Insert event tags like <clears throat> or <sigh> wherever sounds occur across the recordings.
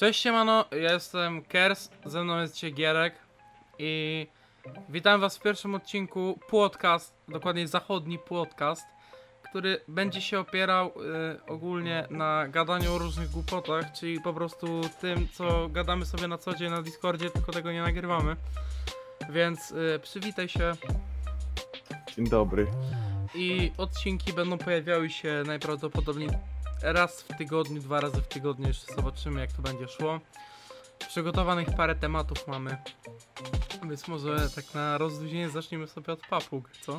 Cześć siemano, ja jestem Kers, ze mną jest dzisiaj Gierek i witam was w pierwszym odcinku podcast, dokładnie zachodni podcast, który będzie się opierał y, ogólnie na gadaniu o różnych głupotach, czyli po prostu tym, co gadamy sobie na co dzień na Discordzie, tylko tego nie nagrywamy. Więc y, przywitaj się Dzień dobry. i odcinki będą pojawiały się najprawdopodobniej raz w tygodniu, dwa razy w tygodniu, jeszcze zobaczymy jak to będzie szło. Przygotowanych parę tematów mamy, więc może tak na rozluźnienie zaczniemy sobie od papug, co?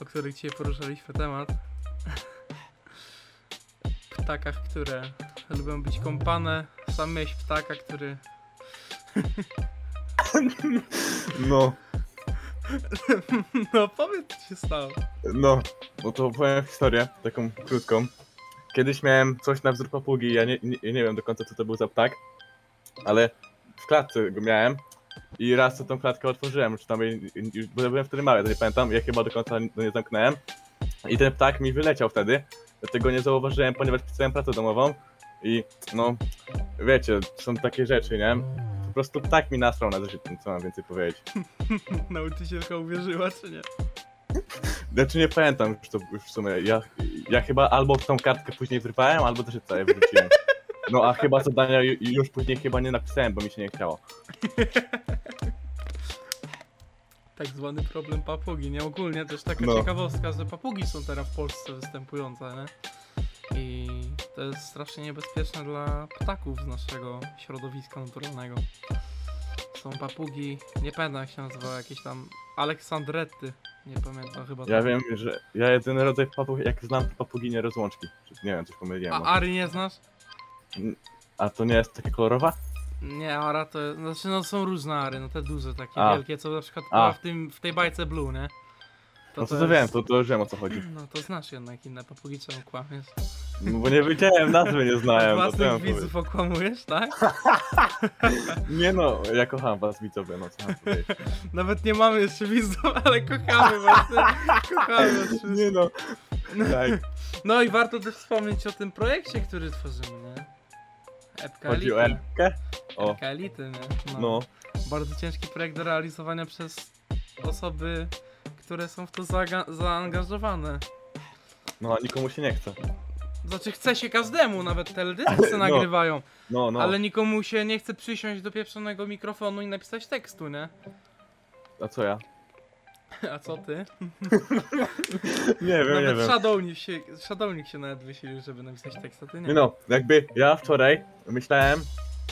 O których dzisiaj poruszaliśmy temat. <laughs> Ptakach, które lubią być kąpane. Sam myśl ptaka, który <laughs> No, <laughs> No powiedz co się stało. no, no to powiem historię, taką krótką. Kiedyś miałem coś na wzór papugi, ja nie, nie, nie wiem do końca co to był za ptak, ale w klatce go miałem i raz co tą klatkę otworzyłem, czy tam, byłem wtedy mały, to nie pamiętam, ja chyba do końca nie zamknąłem i ten ptak mi wyleciał wtedy, dlatego nie zauważyłem, ponieważ pisałem pracę domową i no, wiecie, są takie rzeczy, nie? Po prostu ptak mi nasrał na zeszyt, co mam więcej powiedzieć. <laughs> Nauczycielka uwierzyła czy nie? Znaczy nie pamiętam już to już w sumie. Ja, ja chyba albo tą kartkę później wyrwałem, albo też całe wróciłem. No a chyba zadania ju- już później chyba nie napisałem, bo mi się nie chciało. Tak zwany problem papugi, nie? Ogólnie też taka No. ciekawostka, że papugi są teraz w Polsce występujące, nie? I to jest strasznie niebezpieczne dla ptaków z naszego środowiska naturalnego. Są papugi, nie pamiętam jak się nazywa, jakieś tam Aleksandretty, nie pamiętam chyba. Ja tak. wiem, że ja jedyny rodzaj papug, jak znam to papuginie rozłączki. Nie wiem, coś pomyliłem. A. Ary nie znasz? A to nie jest takie kolorowa? Nie, Ara to, znaczy no są różne Ary, no te duże, takie A. wielkie, co na przykład A. była w, tym, w tej bajce Blue, nie? No to, to wiem, to, to już wiem o co chodzi. <clears throat> No to znasz jednak inne papugi, czemu kłamiesz? No, bo nie wiedziałem, nazwy nie znałem. No, Własnych widzów okłamujesz, tak? powiedzieć. <laughs> nie no, ja kocham was widzowie, no co mam powiedzieć. <laughs> Nawet nie mamy jeszcze widzów, ale kochamy właśnie. Kochamy was <laughs> wszystkich. Nie no, tak. No i warto też wspomnieć o tym projekcie, który tworzymy, nie? Epka Chodzi o Elity. Elkę? O, Epka Elity, nie? no. Bardzo ciężki projekt do realizowania przez osoby, które są w to zaangażowane. No, a nikomu się nie chce. Znaczy chce się każdemu, nawet teledyski <laughs> No. nagrywają, No, no. ale nikomu się nie chce przysiąść do pieprzonego mikrofonu i napisać tekstu, nie? A co ja? <laughs> A co ty? <laughs> Nie wiem, nie Nawet wiem. Shadownik się, Shadownik się nawet wysilił, żeby napisać tekst, a ty nie. Nie no, jakby ja wczoraj myślałem,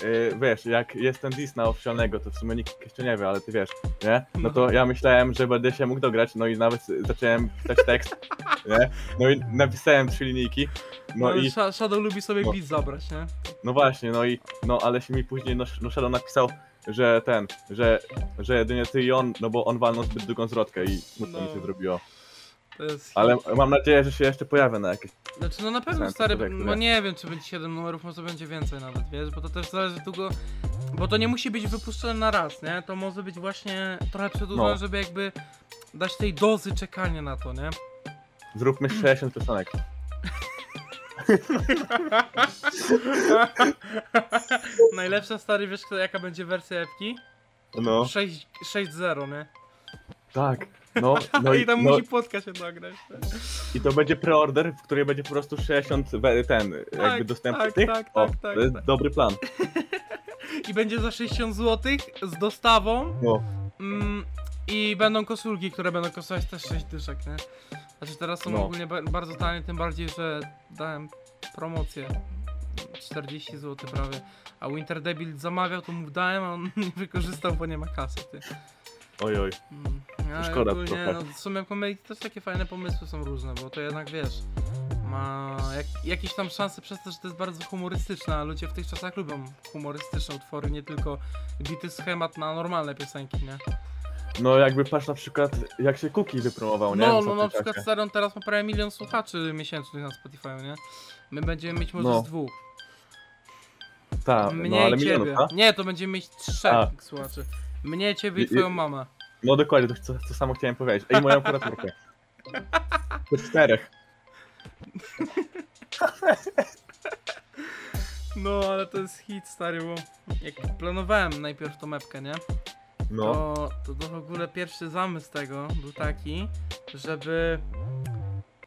yy, wiesz, jak jest ten Disney oficjalnego, to w sumie nikt jeszcze nie wie, ale ty wiesz, nie? No to ja myślałem, że będę się mógł dograć, no i nawet zacząłem pisać tekst, <laughs> nie? No i napisałem trzy linijki, no No, i, Sha- Shadow lubi sobie no. beat zabrać, nie? no właśnie, no i, no ale się mi później, no, no Shadow napisał, że ten, że, że jedynie ty i on, no bo on walnął zbyt długą zwrotkę i smutno mi No. się zrobiło. To jest Ale mam nadzieję, że się jeszcze pojawia na jakieś, Znaczy no na pewno stary, no nie? wiem czy będzie 7 numerów, może będzie więcej nawet, wiesz, bo to też zależy długo, bo to nie musi być wypuszczone na raz, nie? To może być właśnie trochę przedłużone, No. żeby jakby dać tej dozy czekania na to, nie? zróbmy <clears throat> 60 piosenek. <laughs> Najlepsza stary, wiesz jaka będzie wersja epki? No, 6 6.0, nie? tak. No, <laughs> no I tam no, musi płotka się nagrać. nie? I to będzie preorder, w której będzie po prostu 60 we- ten, jakby dostępnych tak, tych. tak, o, tak, tak, to jest tak. dobry plan. <laughs> I będzie za 60 zł z dostawą. No, Mm, I będą koszulki, które będą kosztować też 6 dyszek, nie? Znaczy teraz są No. ogólnie ba- bardzo tanie, tym bardziej, że dałem promocję. 40 zł prawie. A Winter Debil zamawiał, to mu dałem, a on <laughs> nie wykorzystał, bo nie ma kasy, ty. oj, oj. Mm. A Szkoda ogólnie, trochę. no, w sumie komedii też takie fajne pomysły są różne, bo to jednak wiesz, ma jak, jakieś tam szanse przez to, że to jest bardzo humorystyczne, a ludzie w tych czasach lubią humorystyczne utwory, nie tylko bity schemat na normalne piosenki, nie? No jakby patrz na przykład, jak się Cookie wypromował, nie? No, no na przykład stary, on teraz ma prawie milion słuchaczy miesięcznych na Spotify, nie? My będziemy mieć może No. z dwóch. Tak, Mnie no ale i milionów, ciebie. Nie, to będziemy mieć trzech A. słuchaczy. Mnie, ciebie i- twoją mamę. No dokładnie, to, to, to samo chciałem powiedzieć. Ej, moją operatorkę. To czterech. No, ale to jest hit, stary, bo jak planowałem najpierw tą mapkę, nie? No, To, to, to w ogóle pierwszy zamysł tego był taki, żeby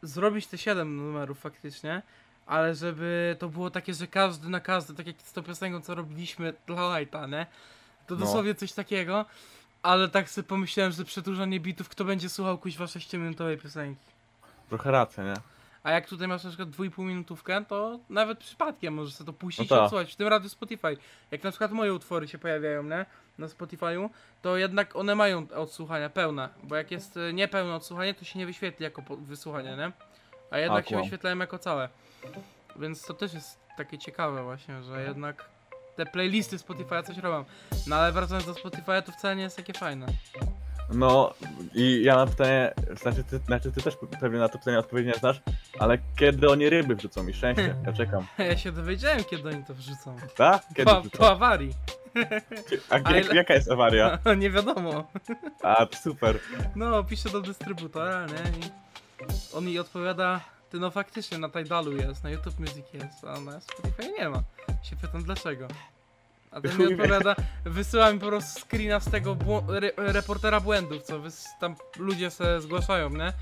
zrobić te 7 numerów faktycznie, ale żeby to było takie, że każdy na każdy, tak jak z tą piosenką, co robiliśmy dla Lighta, nie? To No. dosłownie coś takiego, ale tak sobie pomyślałem, że przedłużanie bitów, kto będzie słuchał kuźwa 6-minutowej piosenki. trochę racja, nie? A jak tutaj masz na przykład 2,5 minutówkę, to nawet przypadkiem możesz sobie to puścić No i tak. odsłuchać. W tym radiu Spotify. Jak na przykład moje utwory się pojawiają, nie? Na Spotify'u, to jednak one mają odsłuchania pełne. Bo jak jest e, niepełne odsłuchanie, to się nie wyświetli jako wysłuchanie, nie? A jednak A, się wyświetlają jako całe. Więc to też jest takie ciekawe właśnie, że jednak te playlisty Spotify'a coś robią. No ale wracając do Spotify'a, to wcale nie jest takie fajne. No i ja mam pytanie, znaczy ty, znaczy ty też pewnie na to pytanie odpowiedzi nie znasz, ale kiedy oni ryby wrzucą mi szczęście? Ja czekam. <laughs> Ja się dowiedziałem, kiedy oni to wrzucą. Tak? Kiedy Po, wrzucą? po awarii. A ale- jak, jaka jest awaria? <laughs> nie wiadomo. A, super. No, pisze do dystrybutora, nie? I on mi odpowiada, ty no faktycznie na Tidalu jest, na YouTube Music jest, a na Spotify nie ma. Się pytam dlaczego. A ten mi odpowiada, wysyła mi po prostu screena z tego błą- re reportera błędów, co tam ludzie se zgłaszają, nie?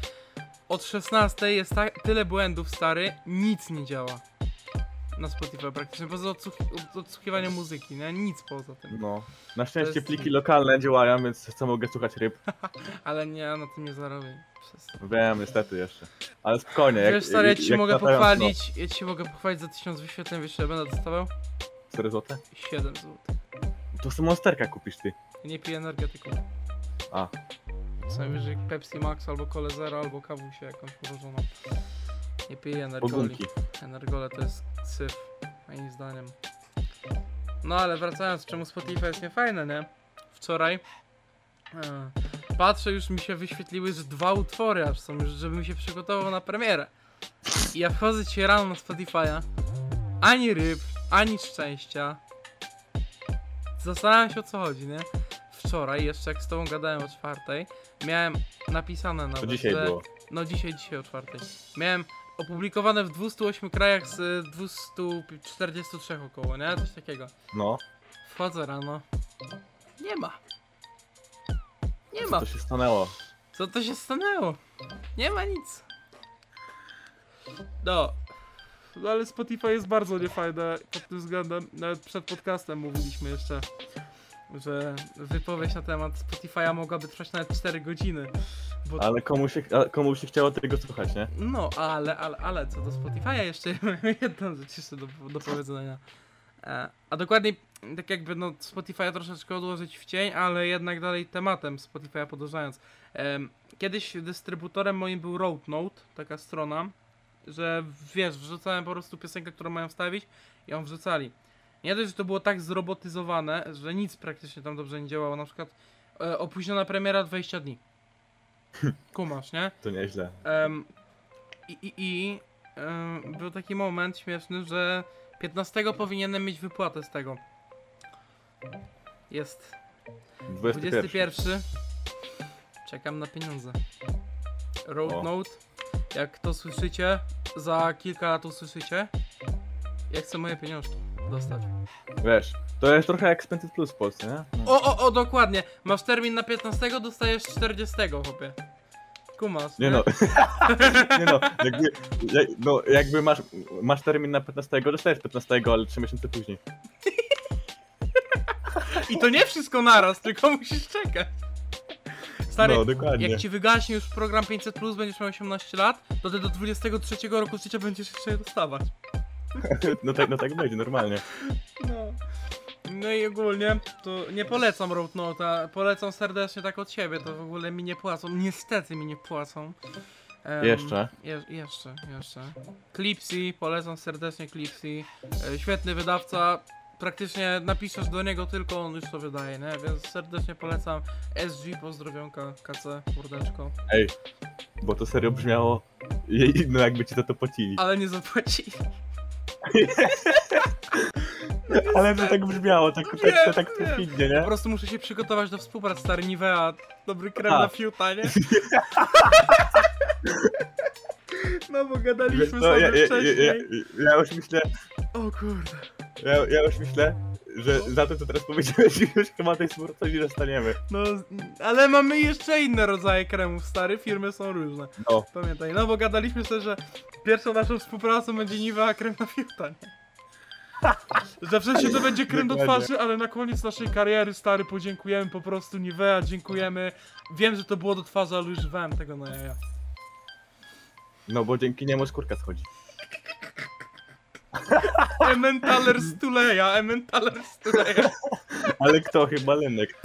Od 16 jest tyle błędów, stary, nic nie działa. Na Spotify praktycznie, poza odsłuch- od- odsłuchiwaniem muzyki, nie? Nic poza tym. No. Na szczęście jest- pliki lokalne działają, więc co mogę słuchać ryb? <laughs> Ale nie, na tym nie zarobię. Przestań. Wiem, niestety jeszcze. Ale spokojnie, jak Wiesz stary, ja ci jak mogę latają- pochwalić, ja ci mogę pochwalić za 1000 wyświetleń, wiesz, ile będę dostawał? No, 4 zł? 7 zł. To sobie monsterka kupisz ty. Nie piję energetyku. A. Co najwyżej Pepsi Max albo Cole Zero albo kawusię jakąś ułożoną. Nie piję energoli. Energole to jest syf, moim zdaniem. No ale wracając, czemu Spotify jest niefajne, nie? Wczoraj e, patrzę, już mi się wyświetliły, że dwa utwory aż są, żebym się przygotował na premierę. I ja wchodzę dzisiaj rano na Spotify'a, ani ryb, ani szczęścia. Zastanawiam się o co chodzi, nie? Wczoraj, jeszcze jak z tobą gadałem o czwartej, miałem napisane nawet, To dzisiaj że... było. No dzisiaj, dzisiaj o czwartej. Miałem opublikowane w 208 krajach z y, 243 około, nie? Coś takiego. No. Wchodzę rano. Nie ma. Nie Co ma. to się stanęło? Co to się stanęło? Nie ma nic. No. No ale Spotify jest bardzo niefajne pod tym względem. Nawet przed podcastem mówiliśmy jeszcze, że wypowiedź na temat Spotify'a mogłaby trwać nawet 4 godziny. Bo Ale komu się, komu się chciało tego słuchać, nie? No, ale, ale, ale co do Spotify'a jeszcze <laughs> mam jedną rzecz jeszcze do, do powiedzenia. E, a dokładniej, tak jakby no Spotify'a troszeczkę odłożyć w cień, ale jednak dalej tematem Spotify'a podążając. Kiedyś dystrybutorem moim był Roadnote, taka strona, że wiesz, wrzucałem po prostu piosenkę, którą mają wstawić i ją wrzucali. Nie dość, że to było tak zrobotyzowane, że nic praktycznie tam dobrze nie działało. Na przykład e, opóźniona premiera 20 dni. <laughs> Kumasz, nie? To nieźle. Em, I, i, i em, był taki moment śmieszny, że 15 powinienem mieć wypłatę z tego. Jest 21. 21. Czekam na pieniądze. Road O. Note. Jak to słyszycie, za kilka lat usłyszycie. Ja chcę moje pieniążki dostać. Wiesz, to jest trochę jak Spended Plus w Polsce, nie? No. O, o, o, dokładnie. Masz termin na 15, dostajesz 40, chłopie. Kumasz, Nie no, <laughs> nie no, jakby, jak, no, jakby masz, masz termin na 15, dostajesz 15, ale 3 miesiące później. I to nie wszystko naraz, tylko musisz czekać. Stary, No, dokładnie. jak ci wygaśnie już program 500, będziesz miał 18 lat, to ty do 23 roku życia będziesz jeszcze je dostawać. <laughs> No tak, no tak będzie, normalnie. No. I ogólnie to nie polecam Road Note'a, polecam serdecznie tak od siebie, to w ogóle mi nie płacą, niestety mi nie płacą. Em, Jeszcze? Je, jeszcze, jeszcze. Clipsy, polecam serdecznie Clipsy. E, świetny wydawca, praktycznie napiszesz do niego tylko, on już to wydaje, nie? Więc serdecznie polecam. SG, pozdrowionka, KC, mordeczko. Ej, bo to serio brzmiało, no jakby ci za to płacili. Ale nie zapłacili. <laughs> <laughs> Ale to tak brzmiało, tak, tak, tak, tak Wiem, perfidnie, Po nie? prostu muszę się przygotować do współpracy, stary Nivea, dobry krem A. na fiuta, nie? No bo gadaliśmy No, ja, sobie ja, ja, wcześniej. ja, ja już myślę, O kurde. Ja, ja już myślę, że za to, co teraz powiedziałeś, <laughs> już chyba tej smurcowi dostaniemy. No, ale mamy jeszcze inne rodzaje kremów, stary, firmy są różne. No. Pamiętaj, no bo gadaliśmy sobie, że pierwszą naszą współpracą będzie Nivea krem na fiuta, nie? Że w sensie to będzie krem do twarzy, ale na koniec naszej kariery, stary, podziękujemy po prostu Nivea, dziękujemy. Wiem, że to było do twarzy, ale używałem tego na jaja. No bo dzięki niemu skórka schodzi. Emmentaler Stuleja, Emmentaler Stuleja. Ale kto? Chyba Lenek.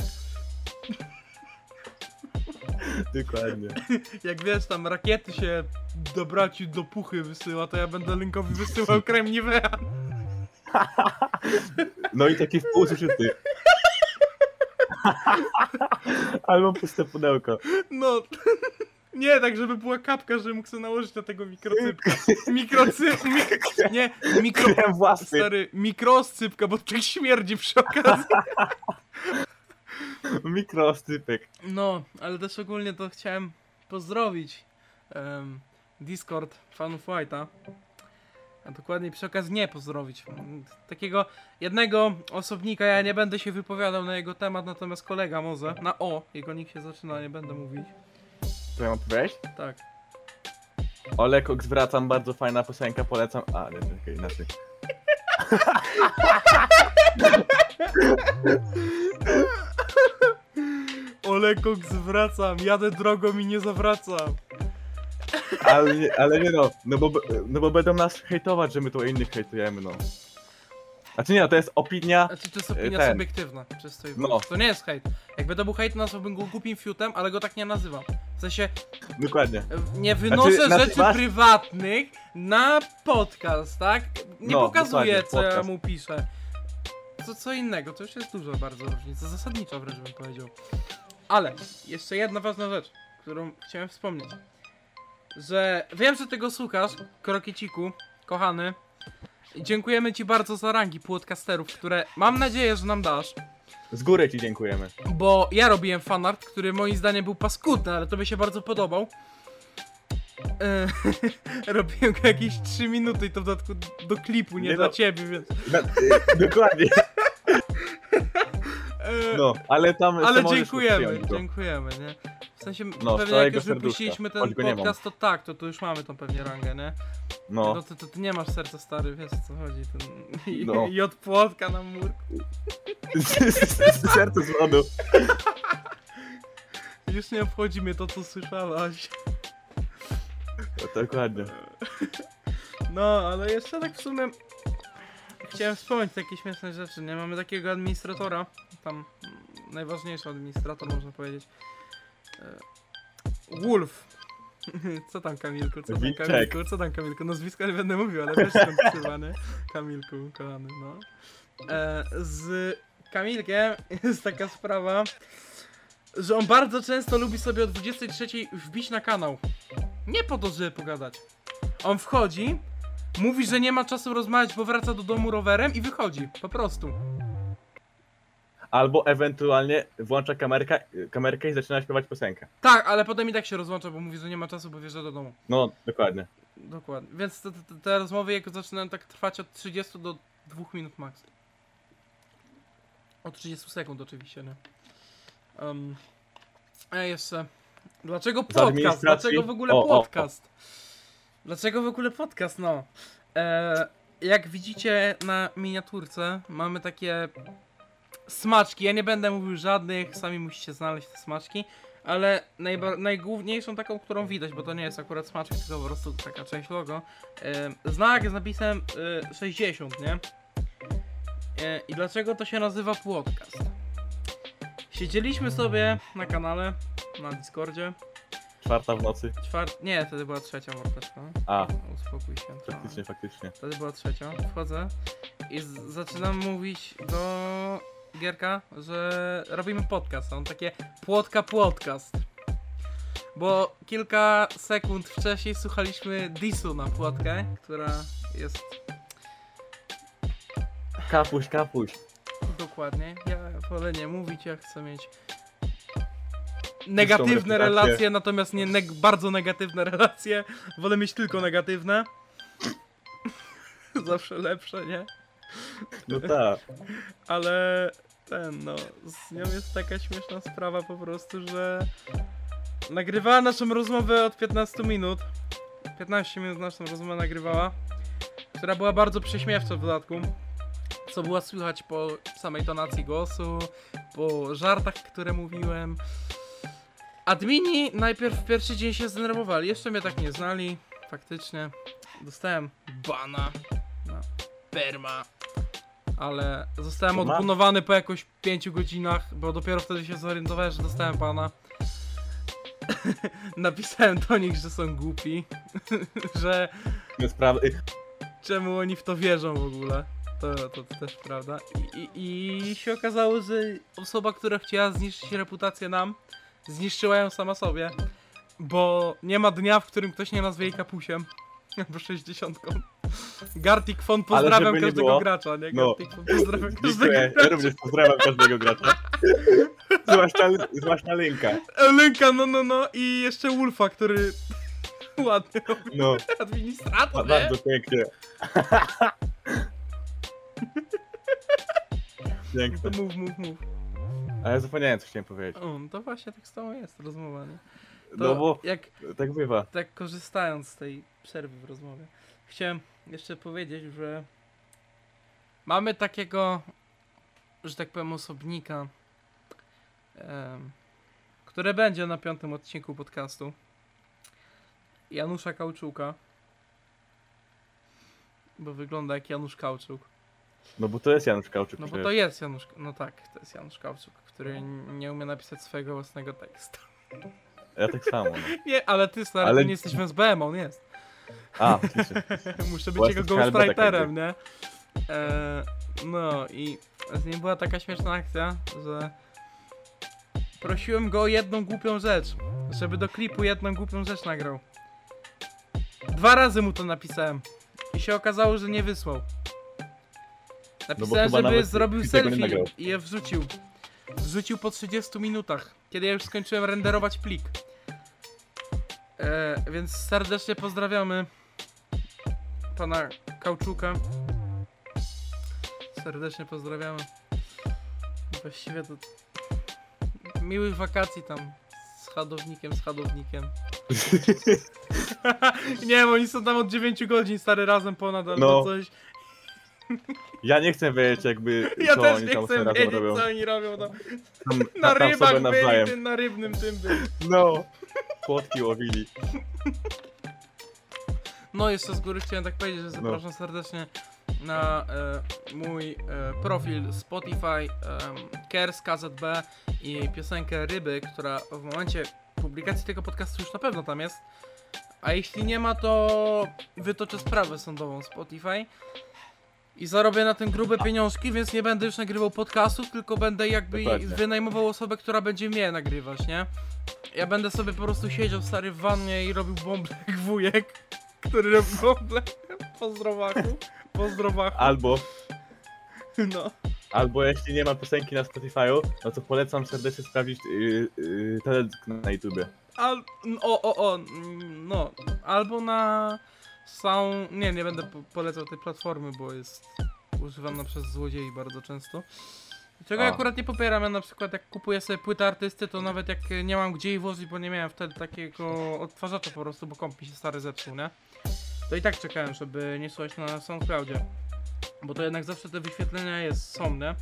Dokładnie. Jak wiesz, tam rakiety się do braci do puchy wysyła, to ja będę Linkowi wysyłał krem Nivea. No i taki wpół zużyty. Albo puste pudełko. No, nie, tak żeby była kapka, żeby mógł sobie nałożyć na tego mikrocypka. Mikrocyp, mik nie, mikro... Własny. Stary, mikroscypka, bo tak śmierdzi przy okazji. Mikrostypek. No, ale też ogólnie to chciałem pozdrowić em, Discord fanów White'a. A dokładniej przy okazji nie pozdrowić. Takiego jednego osobnika, ja nie będę się wypowiadał na jego temat, natomiast kolega może. Na O, jego nick się zaczyna, nie będę mówić. To ja mam powiedzieć? Tak. Olek zwracam, bardzo fajna piosenka, polecam. A, nie, czekaj, inaczej. <laughs> Olekok zwracam, jadę drogą i nie zawracam. Ale nie, ale nie no, no bo, no bo będą nas hejtować, że my tu innych hejtujemy, no. Znaczy nie, no, to jest opinia. Znaczy to jest opinia Ten. subiektywna. Czysto No. To nie jest hejt. Jakby to był hejt, to nazwałbym go głupim fiutem, ale go tak nie nazywam. W sensie, Dokładnie. e, nie wynoszę Znaczy, rzeczy nazywasz- prywatnych na podcast, tak? Nie No, pokazuję, co ja podcast. mu piszę. To co innego, to już jest dużo bardzo różnica, zasadniczo wręcz bym powiedział. Ale, jeszcze jedna ważna rzecz, którą chciałem wspomnieć. Że wiem, że tego słuchasz, Krokieciku, kochany. I Dziękujemy ci bardzo za rangi podcasterów, które mam nadzieję, że nam dasz. Z góry ci dziękujemy. Bo ja robiłem fanart, który moim zdaniem był paskudny, ale to mi się bardzo podobał. E, <laughs> robiłem go jakieś 3 minuty i to w dodatku do klipu, nie, Nie dla no. ciebie, więc. Na, dokładnie. <laughs> E, No, ale tam. ale dziękujemy, go. dziękujemy, nie? Sensie, No, pewnie jak już wypuściliśmy ten podcast, to tak, to, to już mamy tą pewnie rangę, nie? No, No to, to ty nie masz serca stary, wiesz o co chodzi. Ten... <laughs> I, No. I od płotka na mur. <laughs> serce z wodu. Już nie obchodzi mnie to, co słyszałaś. Dokładnie. No, ale jeszcze tak w sumie chciałem wspomnieć takie śmieszne rzeczy, nie? Mamy takiego administratora, tam najważniejszy administrator można powiedzieć. E, Wolf. <laughs> Co tam Kamilku, co tam. Kamilku, co tam Kamilku? Nazwiska nie będę mówił, ale wiesz skąd trzymany. <laughs> Kamilku, kochany, no. E, z Kamilkiem jest taka sprawa, że on bardzo często lubi sobie o 23 wbić na kanał. Nie po to, żeby pogadać. On wchodzi, mówi, że nie ma czasu rozmawiać, bo wraca do domu rowerem i wychodzi. Po prostu. Albo ewentualnie włącza kamerkę, kamerkę i zaczyna śpiewać piosenkę. Tak, ale potem i tak się rozłącza, bo mówi, że nie ma czasu, bo wjeżdża do domu. No, dokładnie. Dokładnie. Więc te, te, te rozmowy jego zaczynają tak trwać od 30 do 2 minut max. Od 30 sekund oczywiście, nie? Um, a jeszcze. Dlaczego podcast? Dlaczego w ogóle O, o, o. podcast? Dlaczego w ogóle podcast? No. E, jak widzicie na miniaturce, mamy takie smaczki. Ja nie będę mówił żadnych, sami musicie znaleźć te smaczki. Ale najba- najgłówniejszą taką, którą widać, bo to nie jest akurat smaczek, tylko po prostu taka część logo. E, znak z napisem e, 60, nie? E, I dlaczego to się nazywa podcast? Siedzieliśmy sobie na kanale, na Discordzie. Czwarta w nocy. Czwart... Nie, wtedy była trzecia mordeczka. A, Uspokój się. faktycznie, faktycznie. Wtedy była trzecia. Wchodzę i z- zaczynam mówić do Gierka, że robimy podcast. On takie płotka podcast. Bo kilka sekund wcześniej słuchaliśmy disu na płotkę, która jest Kapuś, kapuś. dokładnie. Ja wolę nie mówić, ja chcę mieć negatywne reputację. relacje, natomiast nie neg- bardzo negatywne relacje. Wolę mieć tylko negatywne. <laughs> Zawsze lepsze, nie? No tak. Ale ten, no, z nią jest taka śmieszna sprawa po prostu, że nagrywała naszą rozmowę od 15 minut. 15 minut naszą rozmowę nagrywała, która była bardzo prześmiewcza w dodatku. Co było słychać po samej tonacji głosu, po żartach, które mówiłem. Admini najpierw w pierwszy dzień się zdenerwowali, jeszcze mnie tak nie znali, faktycznie. Dostałem bana na perma, ale zostałem odbunowany po jakoś 5 godzinach, bo dopiero wtedy się zorientowałem, że dostałem pana. <laughs> Napisałem do nich, że są głupi, <laughs> że Jest prawda. czemu oni w to wierzą w ogóle. To, to, to też prawda. I, i, I się okazało, że osoba, która chciała zniszczyć reputację nam, zniszczyła ją sama sobie. Bo nie ma dnia, w którym ktoś nie nazwie jej kapusiem. <laughs> Albo 60. Gartic Fon pozdrawiam każdego było, gracza, nie? no. Gartic Fon pozdrawiam każdego Dziękuję. Ja gracza. również pozdrawiam każdego gracza. <laughs> Zwłaszcza, zwłaszcza Linka. Lenka, no no no i jeszcze Wolfa, który <laughs> ładny No, administrator, nie? bardzo pięknie. <laughs> Piękne. To mów, mów, mów. A ja zapomniałem, co chciałem powiedzieć. O, no to właśnie tak z tobą jest rozmowa, nie? To No bo jak tak bywa. tak korzystając z tej przerwy w rozmowie, chciałem jeszcze powiedzieć, że mamy takiego, że tak powiem, osobnika, em, które będzie na piątym odcinku podcastu. Janusza Kauczuka. Bo wygląda jak Janusz Kauczuk. No bo to jest Janusz Kauczyk. No bo to jest Janusz. No tak, to jest Janusz Kauczuk, który nie umie napisać swojego własnego tekstu. Ja tak samo. No. <laughs> Nie, ale ty stary, Ale- nie jesteś SBM, on jest. A. <laughs> Muszę być jego ghostwriterem, nie? E, no i z nim była taka śmieszna akcja, że prosiłem go o jedną głupią rzecz, żeby do klipu jedną głupią rzecz nagrał. Dwa razy mu to napisałem i się okazało, że nie wysłał. Napisałem, chyba żeby zrobił selfie i je wrzucił. Wrzucił po 30 minutach, kiedy ja już skończyłem renderować plik. E, więc serdecznie pozdrawiamy pana Kauczuka. Serdecznie pozdrawiamy. Właściwie to miłych wakacji tam z hadownikiem, z hadownikiem. <laughs> nie oni są tam od 9 godzin stary razem ponad albo No. coś. Ja nie chcę wiedzieć jakby <laughs> Ja co też oni nie tam chcę wiedzieć robią. co oni robią tam. Tam, Na tam rybach byli, tym, na rybnym tym byli. No. Płotki łowili. <laughs> No jeszcze z góry chciałem tak powiedzieć, że zapraszam serdecznie na e, mój e, profil Spotify e, Kers KZB i piosenkę Ryby, która w momencie publikacji tego podcastu już na pewno tam jest. A jeśli nie ma, to wytoczę sprawę sądową Spotify. I zarobię na tym grube pieniążki, więc nie będę już nagrywał podcastów, tylko będę jakby Dokładnie. wynajmował osobę, która będzie mnie nagrywać, nie? Ja będę sobie po prostu siedział stary w wannie i robił bąble jak wujek, który robi bąble <laughs> po zdrowaku, po zdrowaku, Albo, no. albo jeśli nie ma piosenki na Spotify'u, no to polecam serdecznie sprawdzić yy, yy, teledysk na YouTubie. Al, o, o, o, no, albo na Sound, nie, nie będę po, polecał tej platformy, bo jest używana przez złodziei bardzo często. Czego ja A. akurat nie popieram, ja na przykład jak kupuję sobie płytę artysty, to nawet jak nie mam gdzie jej włożyć, bo nie miałem wtedy takiego odtwarzacza po prostu, bo komp mi się stary zepsuł, nie? To i tak czekałem, żeby nie słuchać na SoundCloudzie. Bo to jednak zawsze te wyświetlenia jest, są, nie?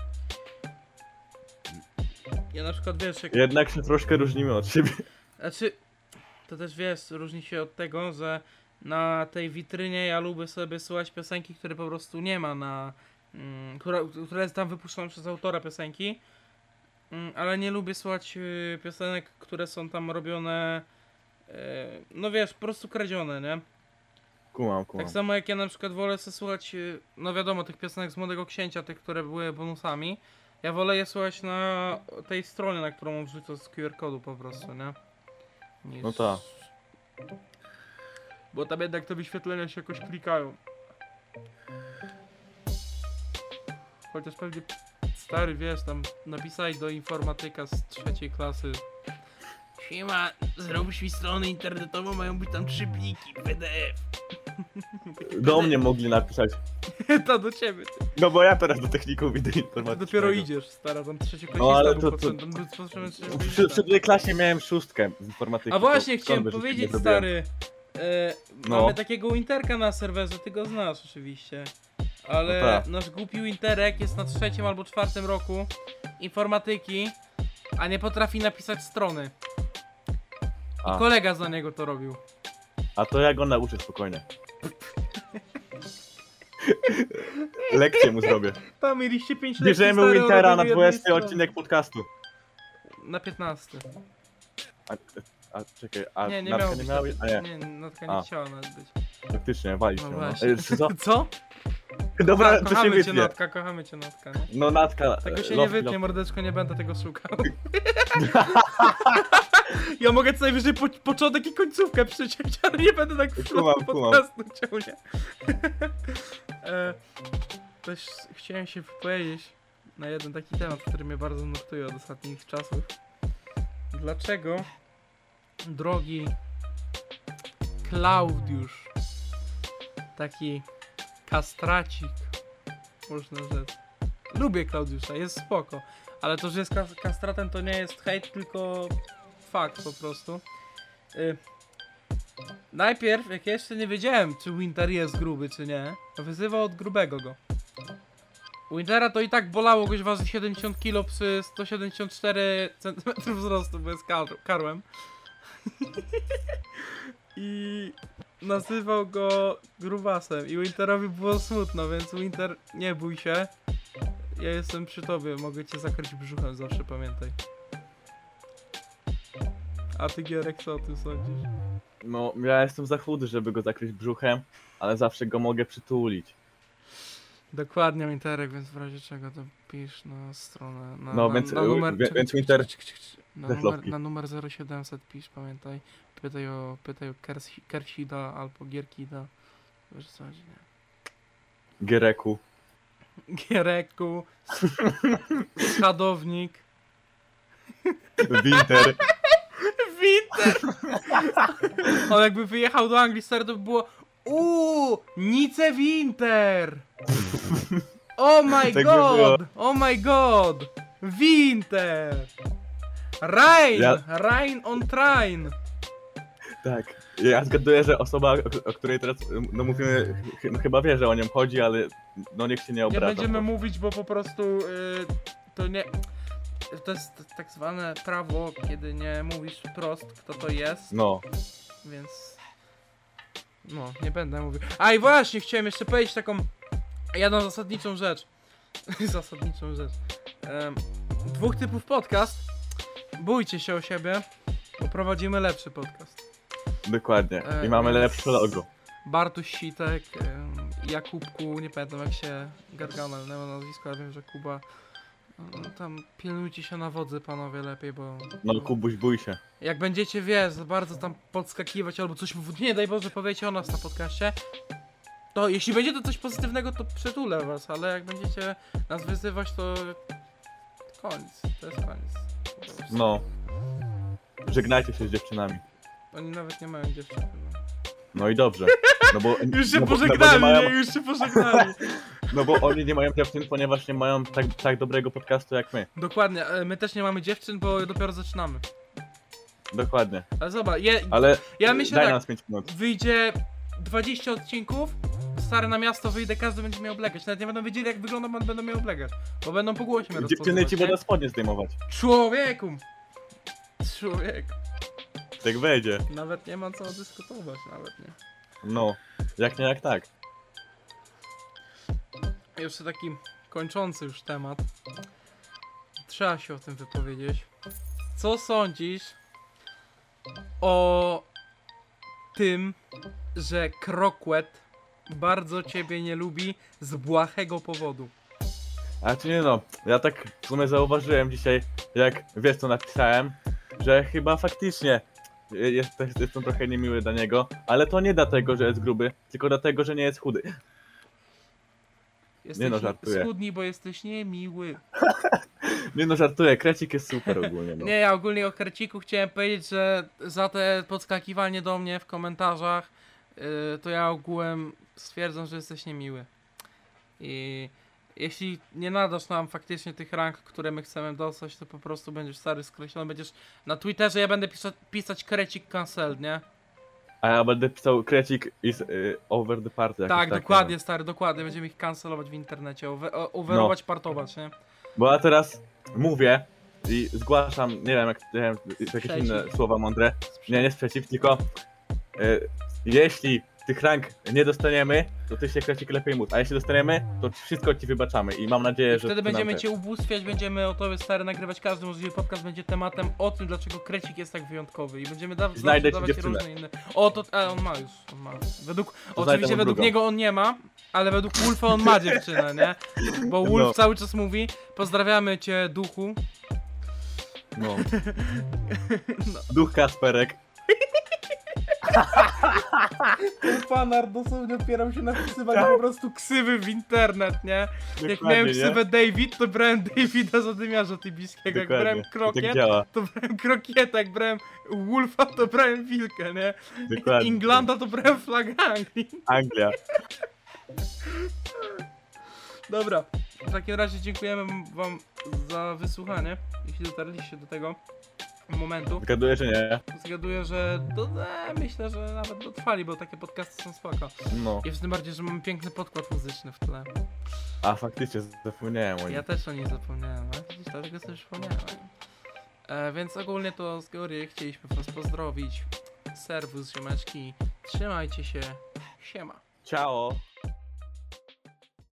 Ja na przykład wiesz, jak Jednak się troszkę różnimy od siebie. znaczy, to też wiesz, różni się od tego, że na tej witrynie ja lubię sobie słuchać piosenki, które po prostu nie ma na. Mm, która, która jest tam wypuszczona przez autora piosenki. Mm, ale nie lubię słuchać y, piosenek, które są tam robione. y, no wiesz, po prostu kradzione, nie? Kumam, kumam. Tak samo jak ja na przykład wolę sobie słuchać, y, no wiadomo, tych piosenek z Młodego Księcia, tych, które były bonusami. Ja wolę je słuchać na tej stronie, na którą wrzucę z QR-kodu po prostu, nie? Niż... No tak. Bo tam jednak te wyświetlenia się jakoś klikają. Chociaż pewnie stary, wiesz, tam napisałeś do informatyka z trzeciej klasy. Siema, zrobisz mi stronę internetową, mają być tam trzy pliki PDF. Do mnie mogli napisać. <laughs> to do ciebie. Ty. No bo ja teraz do techników idę Ty informatycznego. dopiero idziesz, stara, tam trzeci klasista No, ale to- to- W, siódmej klasie miałem szóstkę z informatyki. A właśnie, chciałem powiedzieć, stary. E, No. Mamy takiego Interka na serwerze, ty go znasz oczywiście. Ale No tak. nasz głupi Interek jest na trzecim albo czwartym roku informatyki, a nie potrafi napisać strony. I A. kolega za niego to robił. A to ja go nauczę spokojnie. <laughs> Lekcję mu zrobię. Tam mieliście 5 lat. Bierzemy Wintera na 20 odcinek podcastu. Na 15. A, a czekaj, a Nie, nie miało nie być. miały? A nie, Nie, Natka nie A. chciała nawet być. faktycznie, wali No się. No co? <laughs> Co? Dobra, Kocha- to się kochamy cię. Natka, kochamy cię Natka, nie? No Natka, Tego się e, nie love, wytnie, mordeczko, nie będę tego szukał. <laughs> <laughs> ja mogę co najwyżej po, początek i końcówkę przyciąć, <laughs> ale nie będę tak kumam. podcastu ciął, nie? <laughs> e, też chciałem się wypowiedzieć na jeden taki temat, który mnie bardzo nurtuje od ostatnich czasów. Dlaczego, drogi Klaudiusz, taki kastracik, można rzec, Lubię Klaudiusza, jest spoko. Ale to, że jest kas- kastratem, to nie jest hejt, tylko fakt po prostu. Y Najpierw, jak ja jeszcze nie wiedziałem, czy Winter jest gruby, czy nie, to wyzywał od grubego go. Wintera to i tak bolało, goś waży 70 kg przy 174 cm <laughs> wzrostu, bo jest kar karłem. <laughs> I nazywał go grubasem i Winterowi było smutno, więc Winter nie bój się. Ja jestem przy tobie, mogę cię zakryć brzuchem zawsze, pamiętaj. A ty Gierek, co o tym sądzisz? No, ja jestem za chudy, żeby go zakryć brzuchem, ale zawsze go mogę przytulić. Dokładnie Winterek, więc w razie czego to pisz na stronę. Na, No, na, więc- na numer, wie- czekaj, więc czekaj, Winter- czekaj, czekaj, czekaj. Na numer, na numer 0700 pisz, pamiętaj. Pytaj o, pytaj o Kersi, Kersida albo Gierkida. Wiesz co chodzi, nie? Gereku. Giereku, Schadownik, Winter. Winter! On jakby wyjechał do Anglii, stary, to by było Uuu, Nice Winter! Oh my Tak by god! Oh my god! Winter! Rain! Ja- Rain on train! Tak. Ja zgaduję, że osoba, o, o której teraz no mówimy, ch- no, chyba wie, że o nią chodzi, ale no niech się nie Nie obraża. będziemy bo- mówić, bo po prostu y, to nie... To jest tak zwane prawo, kiedy nie mówisz wprost, kto to jest. No, Więc. No, nie będę mówił. A i właśnie, chciałem jeszcze powiedzieć taką jedną zasadniczą rzecz. <laughs> zasadniczą rzecz. Em, dwóch typów podcast. Bójcie się o siebie, bo prowadzimy lepszy podcast. Dokładnie. I E, mamy lepsze logo. Bartuś Sitek, Jakubku, nie pamiętam jak się Gargamel miał nazwisko, ale wiem, że Kuba. no, Tam pilnujcie się na wodzy, panowie, lepiej, bo. No, Kubuś, bój się. Jak będziecie, wiesz, za bardzo tam podskakiwać albo coś, nie daj Boże, powiecie o nas na podcaście, to jeśli będzie to coś pozytywnego, to przytulę was, ale jak będziecie nas wyzywać, to koniec, to jest koniec. No. Żegnajcie się z dziewczynami. Oni nawet nie mają dziewczyn chyba. No i dobrze. No bo, <laughs> Już się no bo, no bo pożegnali, nie mają? Już się pożegnali. <laughs> no bo oni nie mają dziewczyn, ponieważ nie mają tak, tak dobrego podcastu jak my. Dokładnie, e, my też nie mamy dziewczyn, bo dopiero zaczynamy. Dokładnie. Ale zobacz, je, Ale ja myślę daj tak, nas 5 minut. wyjdzie 20 odcinków, stary na miasto wyjdę, każdy będzie miał oblegać. Nawet nie będą wiedzieli jak wygląda, bo będą miał oblegać. Bo będą po głosie mnie Dziewczyny ci będą spodnie zdejmować. Człowieku! Człowiek. Tak wejdzie. Nawet nie ma co dyskutować, nawet nie. No. Jak nie, jak tak. Jeszcze taki kończący już temat. Trzeba się o tym wypowiedzieć. Co sądzisz o tym, że Krokwet bardzo ciebie nie lubi z błahego powodu? A czy nie no, ja tak w sumie zauważyłem dzisiaj, jak wiesz co napisałem, że chyba faktycznie jest, jestem trochę niemiły dla niego, ale to nie dlatego, że jest gruby, tylko dlatego, że nie jest chudy. Jesteś no, żartuję. schudni, bo jesteś niemiły. <laughs> Nie no, żartuję, krecik jest super ogólnie. No. Nie, ja ogólnie o Kerciku chciałem powiedzieć, że za te podskakiwanie do mnie w komentarzach, yy, to ja ogółem stwierdzam, że jesteś niemiły. I jeśli nie nadasz nam faktycznie tych rank, które my chcemy dostać, to po prostu będziesz stary skreślony, będziesz na Twitterze, ja będę pisać, pisać krecik cancelled, nie? A ja będę pisał krecik is y, over the party. Tak, tak, dokładnie, stary, dokładnie. Będziemy ich cancelować w internecie, overować, partować, nie? nie? Bo ja teraz mówię i zgłaszam, nie wiem, jak, nie wiem, jakieś Sprzeciw. inne słowa mądre. Nie, nie sprzeciw, tylko y, jeśli tych rank nie dostaniemy, to ty się krecik lepiej móc. A jeśli dostaniemy, to wszystko ci wybaczamy i mam nadzieję, I że wtedy będziemy cię ubóstwiać, będziemy o tobie stary nagrywać każdy możliwy podcast będzie tematem o tym, dlaczego krecik jest tak wyjątkowy i będziemy da Znajdę ci dawać dziewczynę. różne inne. O, to a, on ma już, on ma. Według, oczywiście według drugą. niego on nie ma, ale według Wolfa on ma <laughs> dziewczynę, nie? Bo Wolf No. cały czas mówi, pozdrawiamy cię duchu. No. <laughs> Duch Kasperek. <laughs> Fanar dosłownie opierał się na wpisywaniu po prostu ksywy w internet, nie? Jak Dokładnie, miałem nie? ksywę David, to brałem Davida zadymiarza tybiskiego, jak brałem Dokładnie. krokiet, Tak to brałem krokieta, jak brałem Wolfa, to brałem wilkę, nie? Dokładnie. Inglanda to brałem flagę Anglii. Anglia. Dobra, w takim razie dziękujemy wam za wysłuchanie, jeśli dotarliście do tego momentu. Zgaduję, że nie. Zgaduję, że do, e, myślę, że nawet dotrwali, bo takie podcasty są spoko. No. I tym bardziej, że mamy piękny podkład muzyczny w tle. A faktycznie zapomniałem o nim. Ja też o niej zapomniałem, ale widzisz, dlatego sobie przypomniałem. E, więc ogólnie to z góry chcieliśmy was pozdrowić. Serwus, ziomeczki. Trzymajcie się. Siema. Ciao.